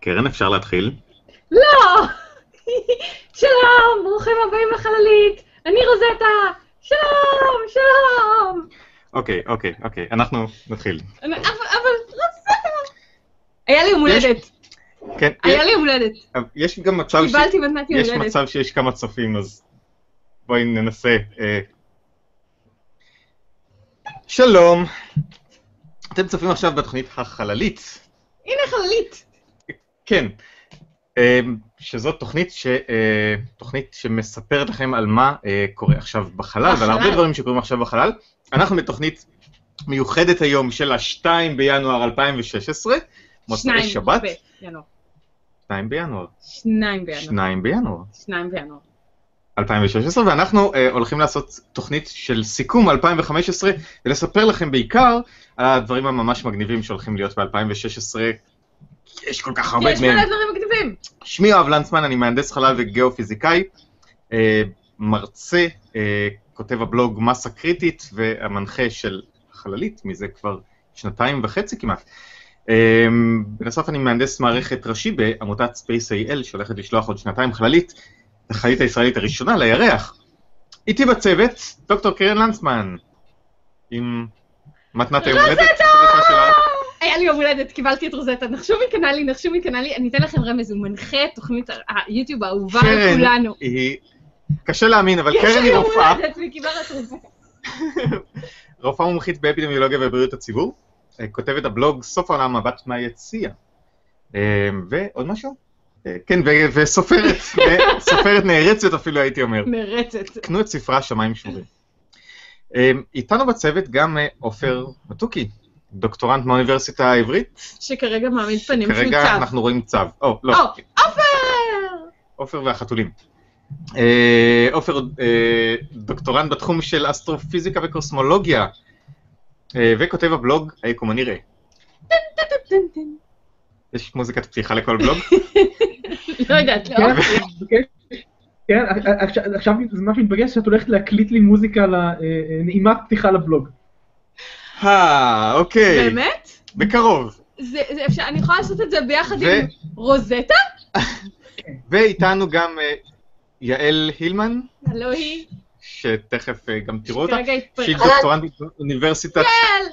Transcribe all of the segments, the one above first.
קרן, אפשר להתחיל? לא! שלום, ברוכים הבאים לחללית, אני רוזטה, שלום, שלום. אוקיי, אוקיי, אוקיי, אנחנו נתחיל. אבל, אבל רוזטה! היה לי יום הולדת, כן, היה לי יום הולדת. יש גם מצב ש... קיבלתי מתנת יום יש הולדת. מצב שיש כמה צופים, אז בואי ננסה. אה. שלום, אתם צופים עכשיו בתוכנית החללית. הנה חללית. כן, אה, שזאת תוכנית, ש, אה, תוכנית שמספרת לכם על מה אה, קורה עכשיו בחלל, ועל. הרבה דברים שקורים עכשיו בחלל. אנחנו בתוכנית מיוחדת היום של ה-2 בינואר 2016, מוצאי שבת. בינואר. 2 בינואר. שניים בינואר. 2 בינואר. שניים בינואר. 2016, ואנחנו אה, הולכים לעשות תוכנית של סיכום 2015, ולספר לכם בעיקר על הדברים הממש מגניבים שהולכים להיות ב-2016. יש כל כך הרבה יש מהם. מלא דברים מגניבים. שמי יואב לנצמן, אני מהנדס חלל וגיאופיזיקאי, אה, מרצה, אה, כותב הבלוג מסה קריטית, והמנחה של החללית מזה כבר שנתיים וחצי כמעט. אה, בנוסף אני מהנדס מערכת ראשי בעמותת Space AL, שהולכת לשלוח עוד שנתיים חללית, החללית הישראלית הראשונה לירח. איתי בצוות, דוקטור קרן לנצמן, עם מתנת היום הולדת. היה לי יום הולדת, קיבלתי את רוזטה, נחשו מי קנה לי, נחשו מי קנה לי, אני אתן לכם רמז, הוא מנחה את תוכנית היוטיוב האהובה על קרן כולנו. היא, קשה להאמין, אבל קרן היא רופאה. רוזטה. רופאה מומחית באפידמיולוגיה ובריאות הציבור, אה, כותבת הבלוג סוף העולם מבט מהיציע. אה, ועוד משהו? אה, כן, וסופרת, סופרת נערצת אפילו הייתי אומר. נרצת. קנו את ספרה שמיים שבורים. אה, איתנו בצוות גם עופר מתוקי, דוקטורנט מהאוניברסיטה העברית. שכרגע מעמיד פנים שהוא כרגע צו. אנחנו רואים צו. או, לא, או, עופר! עופר והחתולים. אה, עופר אה, דוקטורנט בתחום של אסטרופיזיקה וקוסמולוגיה, אה, וכותב הבלוג היקום הנראה. יש מוזיקת פתיחה לכל בלוג? לא יודעת, לא. כן, כן, עכשיו- עכשיו זה ממש מתבקש שאת הולכת להקליט לי מוזיקה לנעימת פתיחה לבלוג. אה, אוקיי. באמת? בקרוב. זה- זה אפשר- אני יכולה לעשות את זה ביחד ו- עם רוזטה? ואיתנו גם אה, יעל הילמן, הלו היא. שתכף אה, גם תראו אותה, שהיא התפרעה. דוקטורנט באוניברסיטת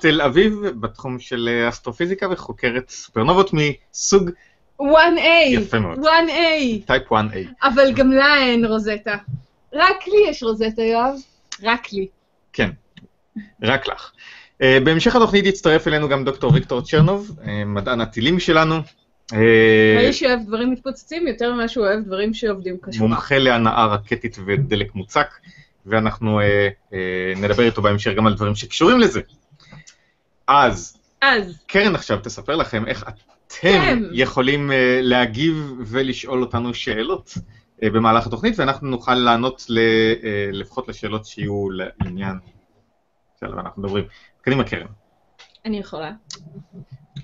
תל אביב בתחום של אה, אסטרופיזיקה וחוקרת סופרנובות מסוג 1A. יפה מאוד. 1A. Type 1A. אבל גם לה אין רוזטה. רק לי יש רוזטה, יואב. רק לי. כן, רק לך. אה, בהמשך התוכנית יצטרף אלינו גם דוקטור ויקטור צ'רנוב, אה, מדען הטילים שלנו, האיש שאוהב דברים מתפוצצים יותר ממה שהוא אוהב דברים שעובדים כשורה. מומחה להנעה רקטית ודלק מוצק, ואנחנו נדבר איתו בהמשך גם על דברים שקשורים לזה. אז, אז, קרן עכשיו תספר לכם איך אתם אתם. יכולים להגיב ולשאול אותנו שאלות במהלך התוכנית, ואנחנו נוכל לענות ל, לפחות לשאלות שיהיו לעניין שעליו אנחנו מדברים. קדימה קרן. אני יכולה.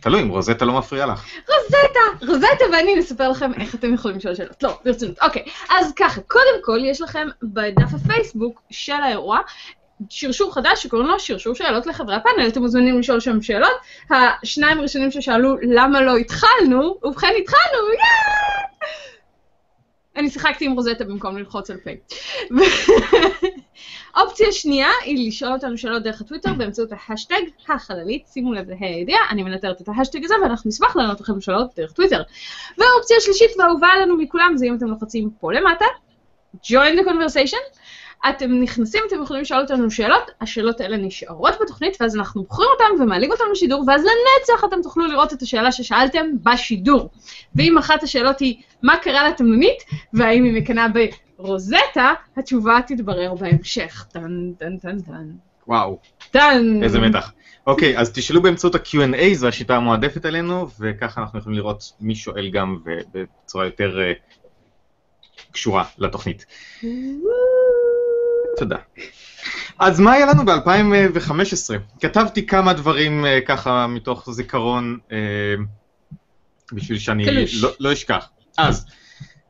תלוי אם רוזטה לא מפריעה לך. רוזטה! רוזטה ואני נספר לכם איך אתם יכולים לשאול שאלות. לא, ברצינות. אוקיי, אז ככה, קודם כל יש לכם בדף הפייסבוק של האירוע שרשור חדש שקוראים לו שרשור שאלות לחברי הפאנל, אתם מוזמנים לשאול שם שאלות. השניים הראשונים ששאלו למה לא התחלנו, ובכן התחלנו, Yay! אני שיחקתי עם רוזטה במקום ללחוץ על Play. אופציה שנייה היא לשאול אותנו שאלות דרך הטוויטר באמצעות ההשטג החללית, שימו לב לה"א הידיעה, אני מנטרת את ההשטג הזה ואנחנו נשמח לענות לכם שאלות דרך טוויטר. והאופציה השלישית והאהובה עלינו מכולם זה אם אתם לוחצים פה למטה, join the conversation, אתם נכנסים, אתם יכולים לשאול אותנו שאלות, השאלות האלה נשארות בתוכנית ואז אנחנו בוחרים אותן ומעלים אותן לשידור ואז לנצח אתם תוכלו לראות את השאלה ששאלתם בשידור. ואם אחת השאלות היא מה קרה לתמנונית והאם היא מקנאה ברוזטה, התשובה תתברר בהמשך. טן טן טן טן. וואו, טן. איזה מתח. אוקיי, אז תשאלו באמצעות ה-Q&A, זו השיטה המועדפת עלינו, וככה אנחנו יכולים לראות מי שואל גם בצורה יותר אה, קשורה לתוכנית. תודה. אז מה היה לנו ב-2015? כתבתי כמה דברים אה, ככה מתוך זיכרון, אה, בשביל שאני. לא, לא אשכח. אז,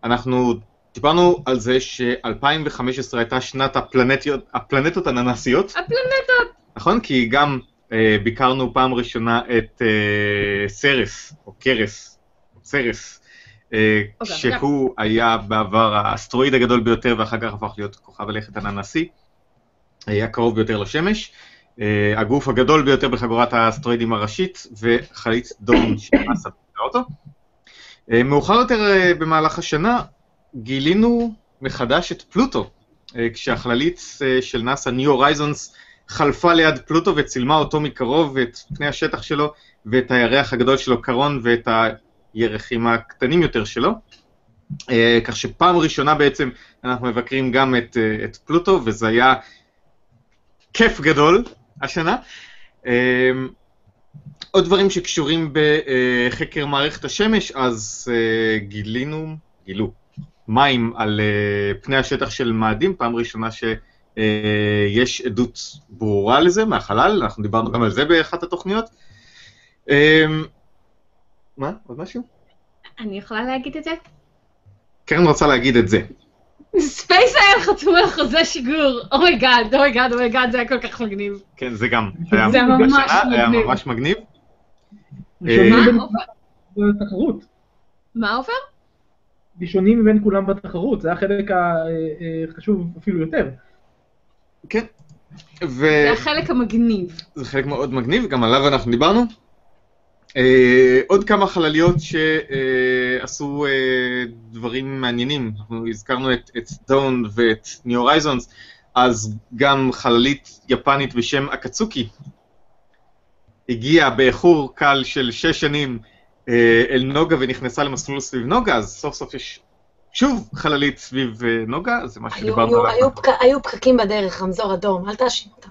אנחנו דיברנו על זה ש-2015 הייתה שנת הפלנטיות, הפלנטות הננסיות, הפלנטות. נכון? כי גם אה, ביקרנו פעם ראשונה את אה, סרס, או קרס, או סרס, אה, אוקיי, שהוא היה בעבר האסטרואיד הגדול ביותר ואחר כך הפך להיות כוכב הלכת הננסי, היה קרוב ביותר לשמש, אה, הגוף הגדול ביותר בחגורת האסטרואידים הראשית וחללית דורן שנאס"א פיתחה אותו. אה, מאוחר יותר אה, במהלך השנה גילינו מחדש את פלוטו, אה, כשהחללית אה, של נאס"א ניו הורייזונס חלפה ליד פלוטו וצילמה אותו מקרוב ואת פני השטח שלו ואת הירח הגדול שלו קרון ואת הירחים הקטנים יותר שלו. אה, כך שפעם ראשונה בעצם אנחנו מבקרים גם את, את פלוטו, וזה היה כיף גדול השנה. עוד דברים שקשורים בחקר מערכת השמש, אז גילינו, גילו, מים על אה, פני השטח של מאדים, פעם ראשונה שיש עדות ברורה לזה מהחלל, אנחנו דיברנו גם על זה באחת התוכניות. אה, מה? עוד משהו? אני יכולה להגיד את זה? קרן רוצה להגיד את זה. SpaceIL חתום על חוזה שיגור, אומייגאד, אומייגאד, אומייגאד, זה היה כל כך מגניב. כן, זה גם היה זה ממש השנה, היה מגניב. ממש מגניב. אה, מה, בין עופר? כולם בתחרות. מה עופר? ראשונים מבין כולם בתחרות, זה החלק החשוב אפילו יותר. כן. זה וזה החלק המגניב. חלק מאוד מגניב, גם עליו אנחנו דיברנו. אה, עוד כמה חלליות שעשו אה, דברים מעניינים, אנחנו הזכרנו את, את Dawn ואת New Horizons, אז גם חללית יפנית בשם אקאצוקי הגיעה באיחור קל של שש שנים אה, אל נוגה ונכנסה למסלול סביב נוגה, אז סוף סוף יש שוב חללית סביב אה, נוגה, זה מה שדיברנו עליו. היו פק- היו פקקים בדרך, רמזור אדום, אל תאשים אותם.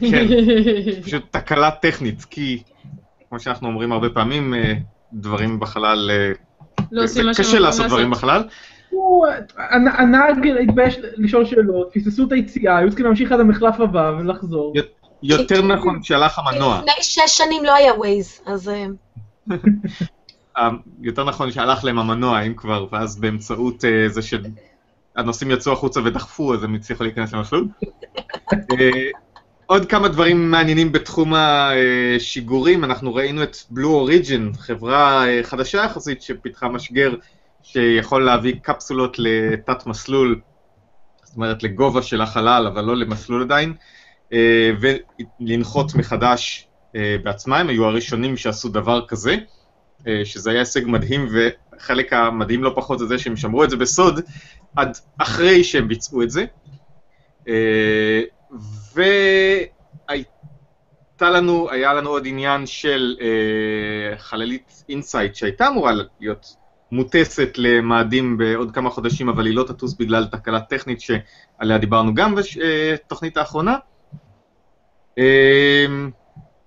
כן. פשוט תקלה טכנית, כי כמו שאנחנו אומרים הרבה פעמים, אה, דברים בחלל, אה, לא קשה לעשות דברים בחלל. הנהג התבייש לשאול שאלות, פספסו את היציאה, היו צריכים להמשיך עד המחלף הבא ולחזור. יותר נכון כשהלך המנוע, לפני שש שנים לא היה ווייז, אז אה, אה, יותר נכון שהלך להם המנוע, אם כבר, ואז באמצעות אה, זה שהנוסעים יצאו החוצה ודחפו, אז הם הצליחו להיכנס למסלול. אה, עוד כמה דברים מעניינים בתחום השיגורים, אנחנו ראינו את בלו אוריג'ן, חברה אה, חדשה יחסית שפיתחה משגר שיכול להביא קפסולות לתת מסלול, זאת אומרת לגובה של החלל, אבל לא למסלול עדיין, אה, ולנחות מחדש אה, בעצמם, הם היו הראשונים שעשו דבר כזה, אה, שזה היה הישג מדהים, וחלק המדהים לא פחות זה זה שהם שמרו את זה בסוד עד אחרי שהם ביצעו את זה. אה, והייתה לנו, היה לנו עוד עניין של חללית InSight שהייתה אמורה להיות מוטסת למאדים בעוד כמה חודשים, אבל היא לא תטוס בגלל תקלה טכנית שעליה דיברנו גם בתוכנית האחרונה.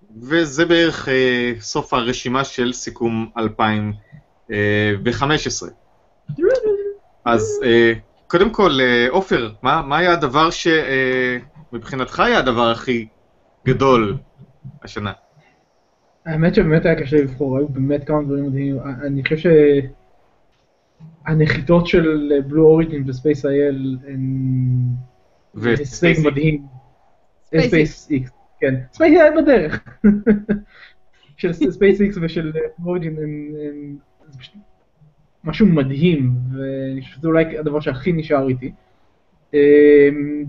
אה, וזה בערך אה, סוף הרשימה של סיכום 2015. אז אה, קודם כל, אה, עופר, מה, מה היה הדבר שמבחינתך היה הדבר הכי גדול השנה? האמת שבאמת היה קשה לבחור, היו באמת כמה דברים מדהימים. אני חושב שהנחיתות של בלו אוריג'ין וספייס אייל הן הישג מדהים. ספייס איקס, כן. SpaceIL בדרך. של SpaceX ושל Origin הם הם- זה פשוט משהו מדהים, ואני חושב שזה אולי הדבר שהכי נשאר איתי. אמ,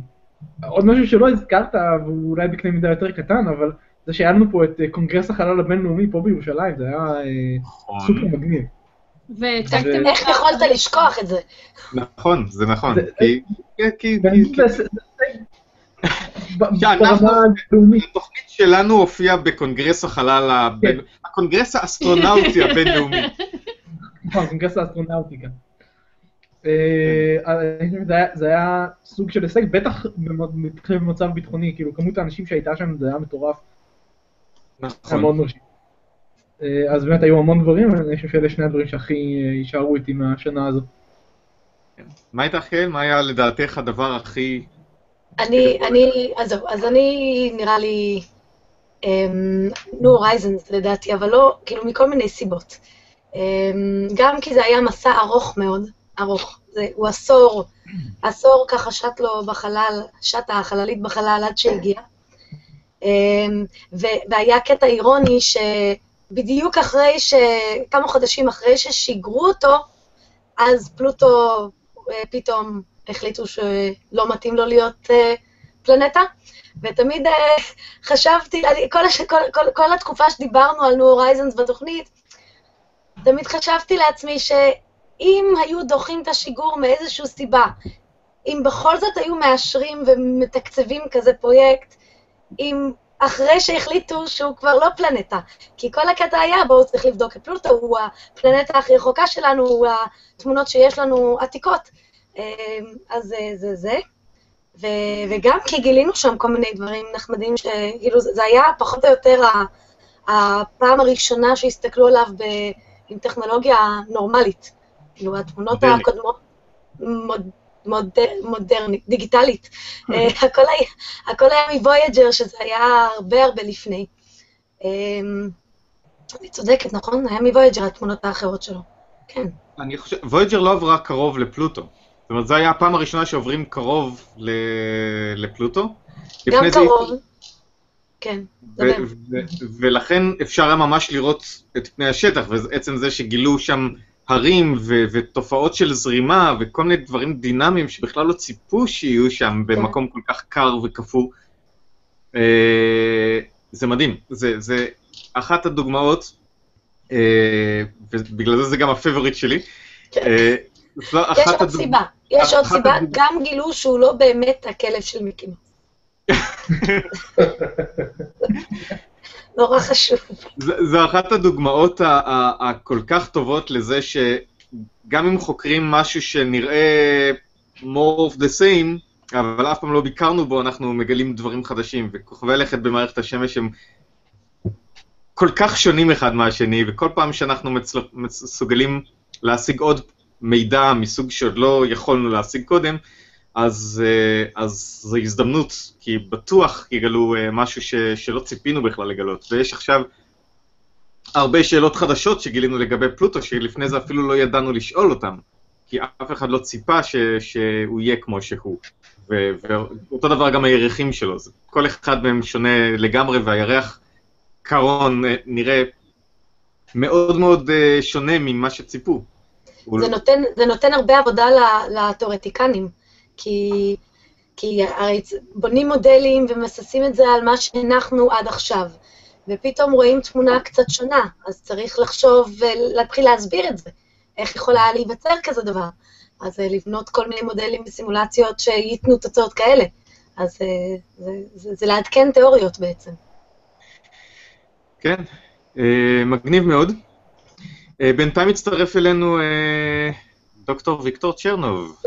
עוד משהו שלא הזכרת, והוא אולי בקנה מידה יותר קטן, אבל זה שהיה לנו פה את אה, קונגרס החלל הבינלאומי פה בירושלים, זה היה אה, נכון, סופר מגניב. והצגתם... איך יכולת לשכוח את זה? נכון, זה נכון. שאנחנו- התוכנית שלנו הופיעה בקונגרס החלל, הבין- הקונגרס האסטרונאוטי הבינלאומי. נכון, קונגרס האסטרונאוטי גם. אה, זה היה סוג של הישג, בטח במ- במצב ביטחוני, כאילו כמות האנשים שהייתה שם זה היה מטורף, נכון. מאוד מרשים. אה, אז באמת היו המון דברים, אני חושב שאלה שני הדברים שהכי אה, יישארו איתי מהשנה הזו. מה איתך, קרן? מה היה לדעתך הדבר הכי... אני, אני, עזוב, אז אני נראה לי נו הורייזנס לדעתי, אבל לא, כאילו מכל מיני סיבות. אמ, גם כי זה היה מסע ארוך מאוד, ארוך. זה, הוא עשור, עשור ככה שט לו בחלל, שטה החללית בחלל עד שהגיע. אמ, והיה קטע אירוני שבדיוק אחרי ש... כמה חודשים אחרי ששיגרו אותו, אז פלוטו אה, פתאום החליטו שלא מתאים לו להיות אה, פלנטה, ותמיד אה, חשבתי, כל, כל, כל, כל התקופה שדיברנו על ניו הורייזנס בתוכנית, תמיד חשבתי לעצמי שאם היו דוחים את השיגור מאיזושהי סיבה, אם בכל זאת היו מאשרים ומתקצבים כזה פרויקט, אם אחרי שהחליטו שהוא כבר לא פלנטה, כי כל הקטע היה, בואו צריך לבדוק את פלוטו, הוא הפלנטה הכי רחוקה שלנו, הוא התמונות שיש לנו עתיקות. אמ, אז זה זה. זה. ו, וגם כי גילינו שם כל מיני דברים נחמדים, שכאילו זה היה פחות או יותר הפעם הראשונה שהסתכלו עליו ב, עם טכנולוגיה נורמלית. כאילו, התמונות הקודמות, מוד, מודר, מודרנית, דיגיטלית. אה, הכל, היה, הכל היה מ Voyager, שזה היה הרבה הרבה לפני. אמ, אני צודקת, נכון? היה מ Voyager התמונות האחרות שלו. כן. אני חושב, Voyager לא עברה קרוב לפלוטו. זאת אומרת, זו הייתה הפעם הראשונה שעוברים קרוב ל... לפלוטו. גם קרוב. כן. ולכן אפשר היה ממש לראות את פני השטח, ועצם זה שגילו שם הרים ו- ותופעות של זרימה וכל מיני דברים דינמיים שבכלל לא ציפו שיהיו שם כן. במקום כל כך קר וקפוא. אה, זה מדהים, זה, זה אחת הדוגמאות, אה, ובגלל זה זה גם ה favorite שלי. כן. אה, יש עוד הדוג... סיבה, יש עוד סיבה, הדוג... גם גילו שהוא לא באמת הכלב של מיקי נורא חשוב. זו אחת הדוגמאות הכל כך טובות לזה שגם אם חוקרים משהו שנראה more of the same, אבל אף פעם לא ביקרנו בו, אנחנו מגלים דברים חדשים, וכוכבי לכת במערכת השמש הם כל כך שונים אחד מהשני, וכל פעם שאנחנו מסוגלים להשיג עוד מידע מסוג שעוד לא יכולנו להשיג קודם, אז, אה, אז זו הזדמנות, כי בטוח יגלו אה, משהו ש, שלא ציפינו בכלל לגלות. ויש עכשיו הרבה שאלות חדשות שגילינו לגבי פלוטו, שלפני זה אפילו לא ידענו לשאול אותם, כי אף אחד לא ציפה ש, שהוא יהיה כמו שהוא. ו, ואותו דבר גם הירחים שלו, כל אחד מהם שונה לגמרי, והירח קרון אה, נראה מאוד מאוד שונה ממה שציפו. זה נותן, זה נותן הרבה עבודה לתיאורטיקנים. כי, כי הרי בונים מודלים ומססים את זה על מה שהנחנו עד עכשיו, ופתאום רואים תמונה קצת שונה, אז צריך לחשוב ולהתחיל להסביר את זה. איך יכול היה להיווצר כזה דבר? אז אה, לבנות כל מיני מודלים וסימולציות שייתנו תוצאות כאלה. אז אה, זה, זה, זה לעדכן תיאוריות בעצם. כן, אה, מגניב מאוד. בינתיים הצטרף אלינו דוקטור ויקטור צ'רנוב.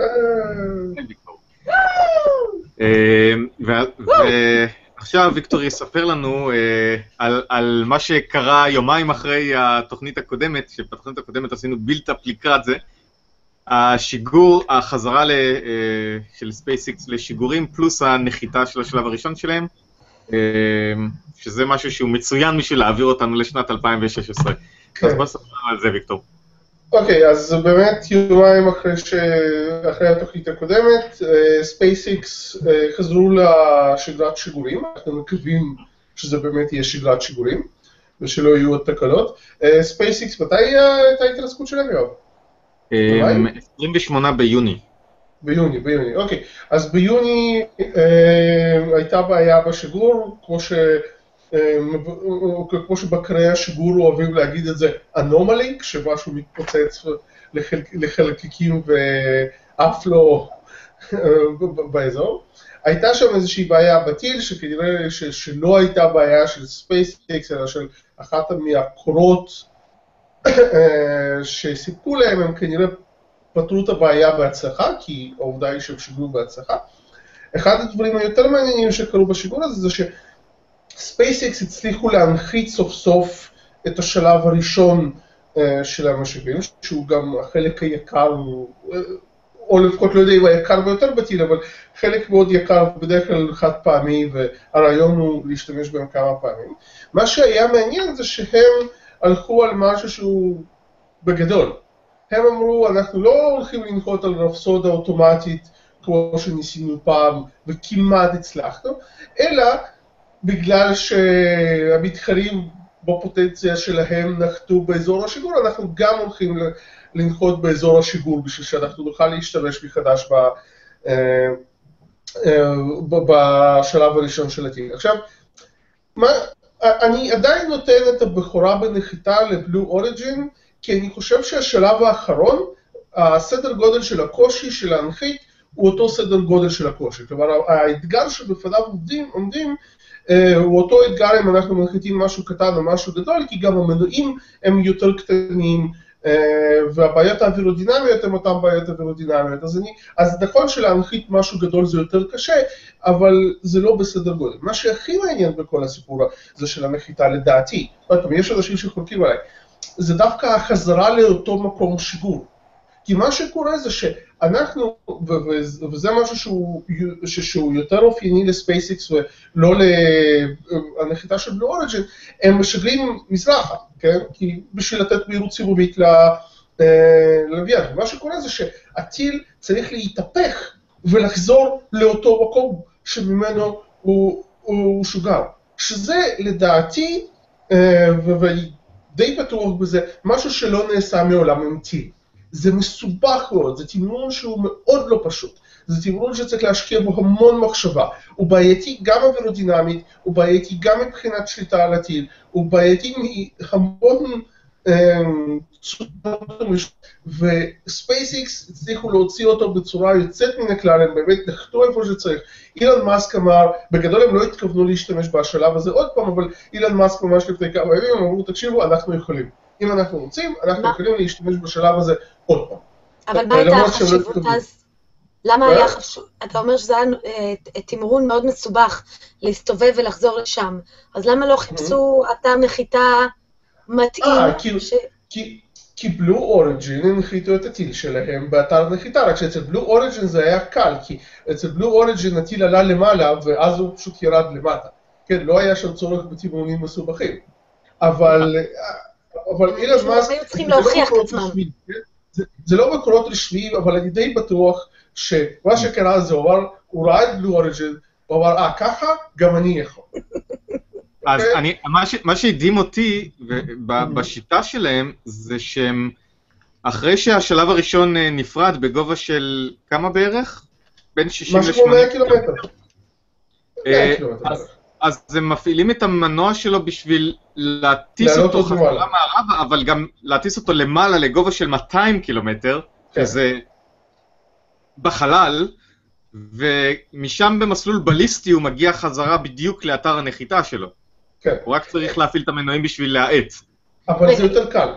אה, ועכשיו ויקטור יספר לנו אה, על, מה שקרה יומיים אחרי התוכנית הקודמת, שבתוכנית הקודמת עשינו בילטאפ לקראת זה. השיגור, החזרה אה, של SpaceX לשיגורים, פלוס הנחיתה של השלב הראשון שלהם, שזה משהו שהוא מצוין בשביל להעביר אותנו לשנת 2016. כן. אז בוא נספר על זה, ויקטור. אוקיי, אז באמת יומיים אחרי, ש... אחרי התוכנית הקודמת, ספייסיקס uh, uh, חזרו לשגרת שיגורים, אנחנו מקווים שזה באמת יהיה שגרת שיגורים, ושלא יהיו עוד תקלות. ספייסיקס, uh, מתי הייתה ההתרסקות שלהם, יואב? 28 ביוני. ביוני, ביוני, אוקיי. אז ביוני הייתה בעיה בשיגור, כמו ש... כמו שבקרי השיגור אוהבים להגיד את זה, anomaly, כשמשהו מתפוצץ לחלקיקים ועף לא באזור. הייתה שם איזושהי בעיה בטיל, שכנראה ש, שלא הייתה בעיה של ספייסיקס, אלא של אחת מהחברות שסיפקו להם, הם כנראה פתרו את הבעיה בהצלחה, כי העובדה היא שהם שיגרו בהצלחה. אחד הדברים היותר מעניינים שקרו בשיגור הזה זה ש... ספייסיקס הצליחו להנחית סוף סוף את השלב הראשון uh, של המשגרים, שהוא גם החלק היקר, uh, או לפחות לא יודע אם היקר ביותר בטיל, אבל חלק מאוד יקר, בדרך כלל חד פעמי, והרעיון הוא להשתמש בהם כמה פעמים. מה שהיה מעניין זה שהם הלכו על משהו שהוא בגדול. הם אמרו, אנחנו לא הולכים לנחות על רפסודה אוטומטית כמו שניסינו פעם וכמעט הצלחנו, אלא בגלל שהמתחרים בפוטנציה שלהם נחתו באזור השיגור, אנחנו גם הולכים לנחות באזור השיגור בשביל שאנחנו נוכל להשתמש מחדש אה, אה, ב- בשלב הראשון של הטיל. עכשיו, מה, אני עדיין נותן את הבכורה בנחיתה לבלו אוריג'ין, כי אני חושב שהשלב האחרון, הסדר גודל של הקושי של להנחית הוא אותו סדר גודל של הקושי. כלומר, האתגר שבפניו עומדים, עומדים אה, הוא אותו אתגר אם אנחנו מנחיתים משהו קטן או משהו גדול, כי גם המנועים הם יותר קטנים, אה, והבעיות האווירודינמיות הן אותן בעיות אווירודינמיות. אז, אני, אז נכון שלהנחית משהו גדול זה יותר קשה, אבל זה לא בסדר גודל. מה שהכי מעניין בכל הסיפור הזה של הנחיתה לדעתי, עוד פעם, יש אנשים שחולקים עליי, זה דווקא החזרה לאותו מקום שיגור. כי מה שקורה זה שאנחנו, ו- ו- וזה משהו שהוא, שהוא יותר אופייני לספייסיקס ולא לנחיתה של בלו אוריג'ין, הם משגרים מזרחה, כן? כי בשביל לתת מהירות סיבובית ללוויין. מה שקורה זה שהטיל צריך להתהפך ולחזור לאותו מקום שממנו הוא, הוא שוגר. שזה לדעתי, אה, ואני די בטוח בזה, משהו שלא נעשה מעולם עם טיל. זה מסובך מאוד, זה תמרון שהוא מאוד לא פשוט. זה תמרון שצריך להשקיע בו המון מחשבה. הוא בעייתי גם אווירודינמית, הוא בעייתי גם מבחינת שליטה על הטיל, הוא בעייתי מהמון צורות, וספייסיקס הצליחו להוציא אותו בצורה יוצאת מן הכלל, הם באמת נחתו איפה שצריך. אילן מאסק אמר, בגדול הם לא התכוונו להשתמש בשלב הזה עוד פעם, אבל אילן מאסק ממש לפני כמה ימים אמרו, תקשיבו, אנחנו יכולים. אם אנחנו רוצים, אנחנו מה? יכולים להשתמש בשלב הזה עוד פעם. אבל מה למרות הייתה לא החשיבות. אז? למה מה? היה חשוב? אתה אומר שזה היה אה, תמרון מאוד מסובך להסתובב ולחזור לשם, אז למה לא חיפשו אתר נחיתה מתאים? אה, כאילו- כי, כי בלו אוריג'ין הנחיתו את הטיל שלהם באתר נחיתה, רק שאצל בלו אוריג'ין זה היה קל, כי אצל בלו אוריג'ין הטיל עלה למעלה ואז הוא פשוט ירד למטה. כן, לא היה שם צורך בתמרונים מסובכים. אבל, אבל אילן מאסק, היו צריכים זה לא להוכיח את מקורות עצמם. רשמיים, כן? זה, לא מקורות רשמיים, אבל אני די בטוח שמה שקרה זה, הוא אמר, הוא ראה את בלו אוריג'ין, הוא אמר, אה, ככה? גם אני יכול. אז אוקיי. אני, מה, ש, מה שהדהים אותי ב- בשיטה שלהם, זה שהם, אחרי שהשלב הראשון אה, נפרד בגובה של כמה בערך? בין 60 משהו כמו 100 ל-80 קילומטר. אה, 100 קילומטר. אז- הם מפעילים את המנוע שלו בשביל להטיס אותו חזרה. מערבה, אבל גם להטיס אותו למעלה לגובה של 200 קילומטר, כן. שזה בחלל, ומשם במסלול בליסטי הוא מגיע חזרה בדיוק לאתר הנחיתה שלו. כן. הוא רק צריך להפעיל את המנועים בשביל להאט. אבל זה. יותר קל.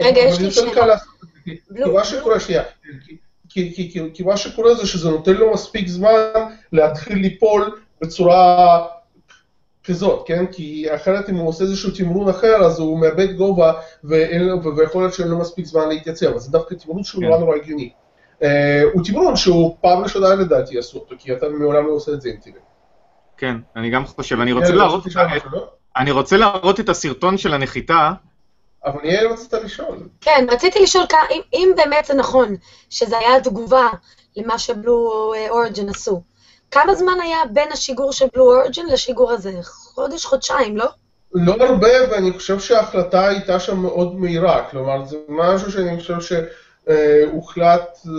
רגע, יש לי יותר שאלה. קל לעשות את זה, כי- לא, כי מה שקורה, שנייה, כי- כי- כי- כי- כי מה שקורה זה שזה נותן לו מספיק זמן להתחיל ליפול בצורה כזאת, כן? כי אחרת אם הוא עושה איזשהו תמרון אחר, אז הוא מאבד גובה, ויכול להיות שאין לו מספיק זמן להתייצב, אז זה דווקא תמרון שהוא כן. נורא נורא הגיוני. אה, הוא תמרון שהוא פעם ראשונה לדעתי עשו אותו, כי אתה מעולם לא עושה את זה עם טילים. כן, אני גם חושב, אני רוצה יעל, להראות לא? אני רוצה להראות את הסרטון של הנחיתה. אבל יעל רצית לשאול. כן, רציתי לשאול אם, אם באמת זה נכון שזה היה תגובה למה שבלו אוריג'ין עשו, כמה זמן היה בין השיגור של בלו אוריג'ין לשיגור הזה? חודש, חודשיים, לא? לא הרבה, ואני חושב שההחלטה הייתה שם מאוד מהירה. כלומר, זה משהו שאני חושב שהוחלט אה,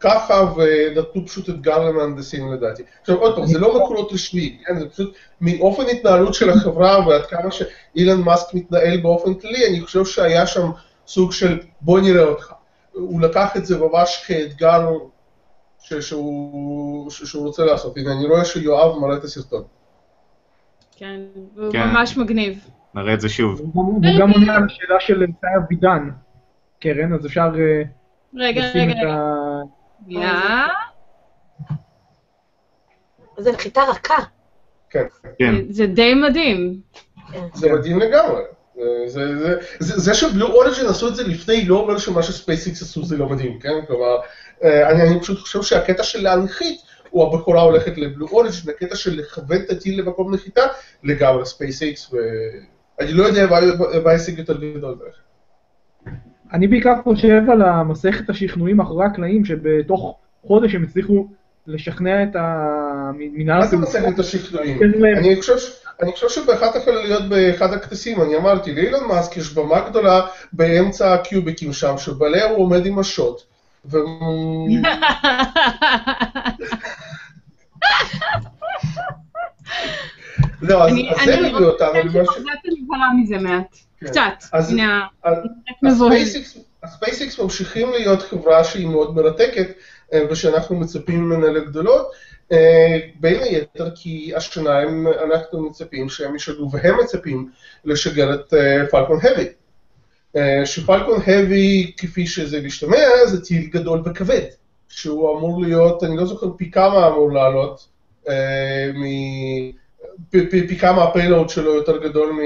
ככה, ונתנו פשוט אתגר למהנדסים לדעתי. עכשיו, עוד פעם, זה לא מקורות רשמיים, כן? זה פשוט מאופן התנהלות של החברה, ועד כמה שאילן מאסק מתנהל באופן כללי, אני חושב שהיה שם סוג של בוא נראה אותך. הוא לקח את זה ממש כאתגר שהוא, שהוא רוצה לעשות. הנה, אני רואה שיואב מראה את הסרטון. כן, הוא כן. ממש מגניב. נראה את זה שוב. הוא גם עונה על השאלה של שי אבידן, קרן, אז אפשר אה, רגע, לשים רגע, את רגע. ה... שנייה. נחיתה רכה. כן. כן. זה די מדהים. זה מדהים לגמרי. זה- זה- זה- זה זה שבלו אוריג'ין עשו את זה לפני לא אומר שמה שספייסיקס עשו זה לא מדהים, כן? כלומר, אה, אני אני פשוט חושב שהקטע של להנחית, הוא הבכורה הולכת לבלו אוריג'ין, הקטע של לכוון את הטיל למקום נחיתה, לגמרי ספייסיקס, ואני לא יודע מה- ההישג יותר גדול בערך. אני בעיקר חושב על מסכת השכנועים מאחורי הקלעים, שבתוך חודש הם הצליחו לשכנע את המנהל מה זה. מסכת השכנועים? אני חושב ש- אני חושב שבאחת החלליות באחד הכתסים, אני אמרתי, לאילון מאסק יש במה גדולה באמצע הקיוביקים שם, שבעליה הוא עומד עם השוט. ו... לא, אז אני זה אני מביא אותנו למה ש... שקצת נבהלה מזה מעט. כן. קצת. הספייסיקס ממשיכים להיות חברה שהיא מאוד מרתקת אה, ושאנחנו מצפים ממנה לגדולות, בין היתר כי השנה הם, אנחנו מצפים שהם ישגרו והם מצפים לשגר את פלקון האבי. שפלקון האבי כפי שזה משתמע זה טיל גדול וכבד, שהוא אמור להיות, אני לא זוכר פי כמה אמור לעלות, אה, מ- פי- כמה ה payload שלו יותר גדול מ...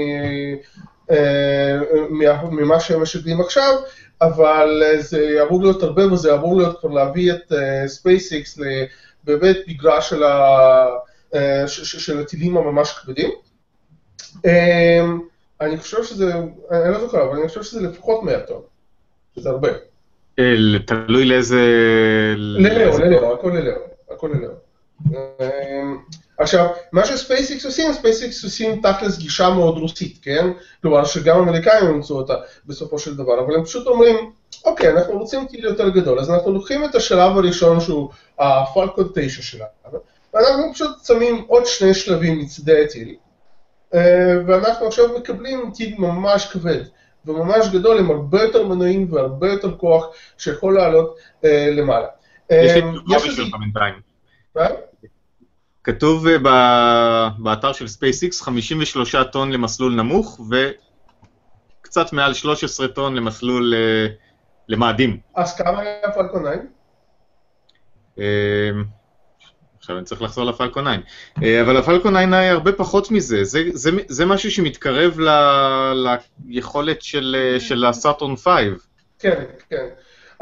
אה, מה- ממה שהם משגרים עכשיו, אבל אה, זה אמור להיות הרבה וזה אמור להיות כבר להביא את ספייסיקס באמת מגרש של, ה, אה, ש- של הטילים הממש כבדים. אה, אני חושב שזה, אני לא זוכר, אבל אני חושב שזה לפחות 100 טון, שזה הרבה. אה, תלוי לאיזה... ללאו, ללאו, הכל ללאו, הכל ללאו. אמ, עכשיו, מה שספייסיקס עושים, ספייסיקס עושים תכלס גישה מאוד רוסית, כן? כלומר, שגם האמריקאים אימצו אותה בסופו של דבר, אבל הם פשוט אומרים, אוקיי, אנחנו רוצים טיל יותר גדול, אז אנחנו לוקחים את השלב הראשון שהוא הפלקון 9 שלנו, ואנחנו פשוט שמים עוד שני שלבים מצדי הטיל, אה, ואנחנו עכשיו מקבלים טיל ממש כבד. וממש גדול עם הרבה יותר מנועים והרבה יותר כוח שיכול לעלות אה, למעלה. יש לי אה, תגובה בשבילך בינתיים. כתוב אה, באתר של SpaceX 53 טון למסלול נמוך וקצת מעל 13 טון למסלול אה, למאדים. אז כמה היה פלקון 9? אה, עכשיו אני צריך לחזור לפלקון 9. אה, אבל הפלקון 9 היה הרבה פחות מזה, זה, זה, זה משהו שמתקרב ל, ליכולת של, אה, של הסאטורן 5. כן, כן.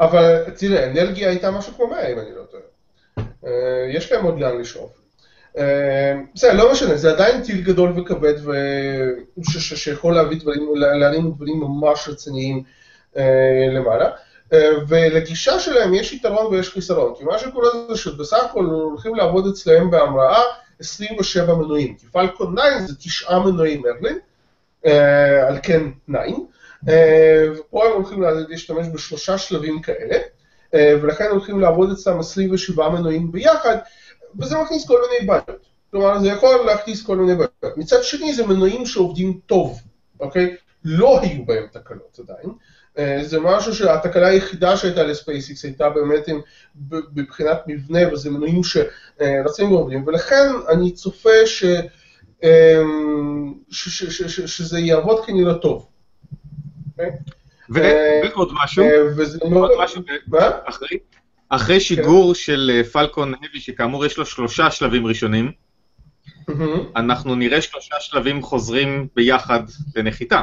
אבל תראה, אנרגיה הייתה משהו כמו 100 אם אני לא טועה. אה, יש להם עוד לאן לשאוף. בסדר, לא משנה, זה עדיין טיל גדול וכבד שיכול להביא דברים, לה- להרים דברים ממש רציניים למעלה. אה, ולגישה שלהם יש יתרון ויש חיסרון, כי מה שקורה זה שבסך הכל הולכים לעבוד אצלהם בהמראה 27 מנועים, כי פלקון 9 זה תשעה מנועים מרלין, אה, על כן 9, אה, ופה הם הולכים להשתמש בשלושה שלבים כאלה, אה, ולכן הולכים לעבוד אצלם 27 מנועים ביחד, וזה מכניס כל מיני בעיות. כלומר, זה יכול להכניס כל מיני בעיות. מצד שני, זה מנועים שעובדים טוב, אוקיי? לא היו בהם תקלות עדיין. אה, זה משהו שהתקלה היחידה שהייתה לספייסיקס הייתה באמת עם, ב- מבחינת מבנה, וזה מנועים שרצים ועובדים, ולכן אני צופה ש, אמ, ש, ש, ש, ש, שזה יעבוד כנראה טוב. אוקיי? אה, ועוד משהו, אה. עוד משהו? אחרי, אחרי שיגור של אה, פלקון האבי, שכאמור יש לו שלושה שלבים ראשונים. אנחנו נראה שלושה שלבים חוזרים ביחד לנחיתה.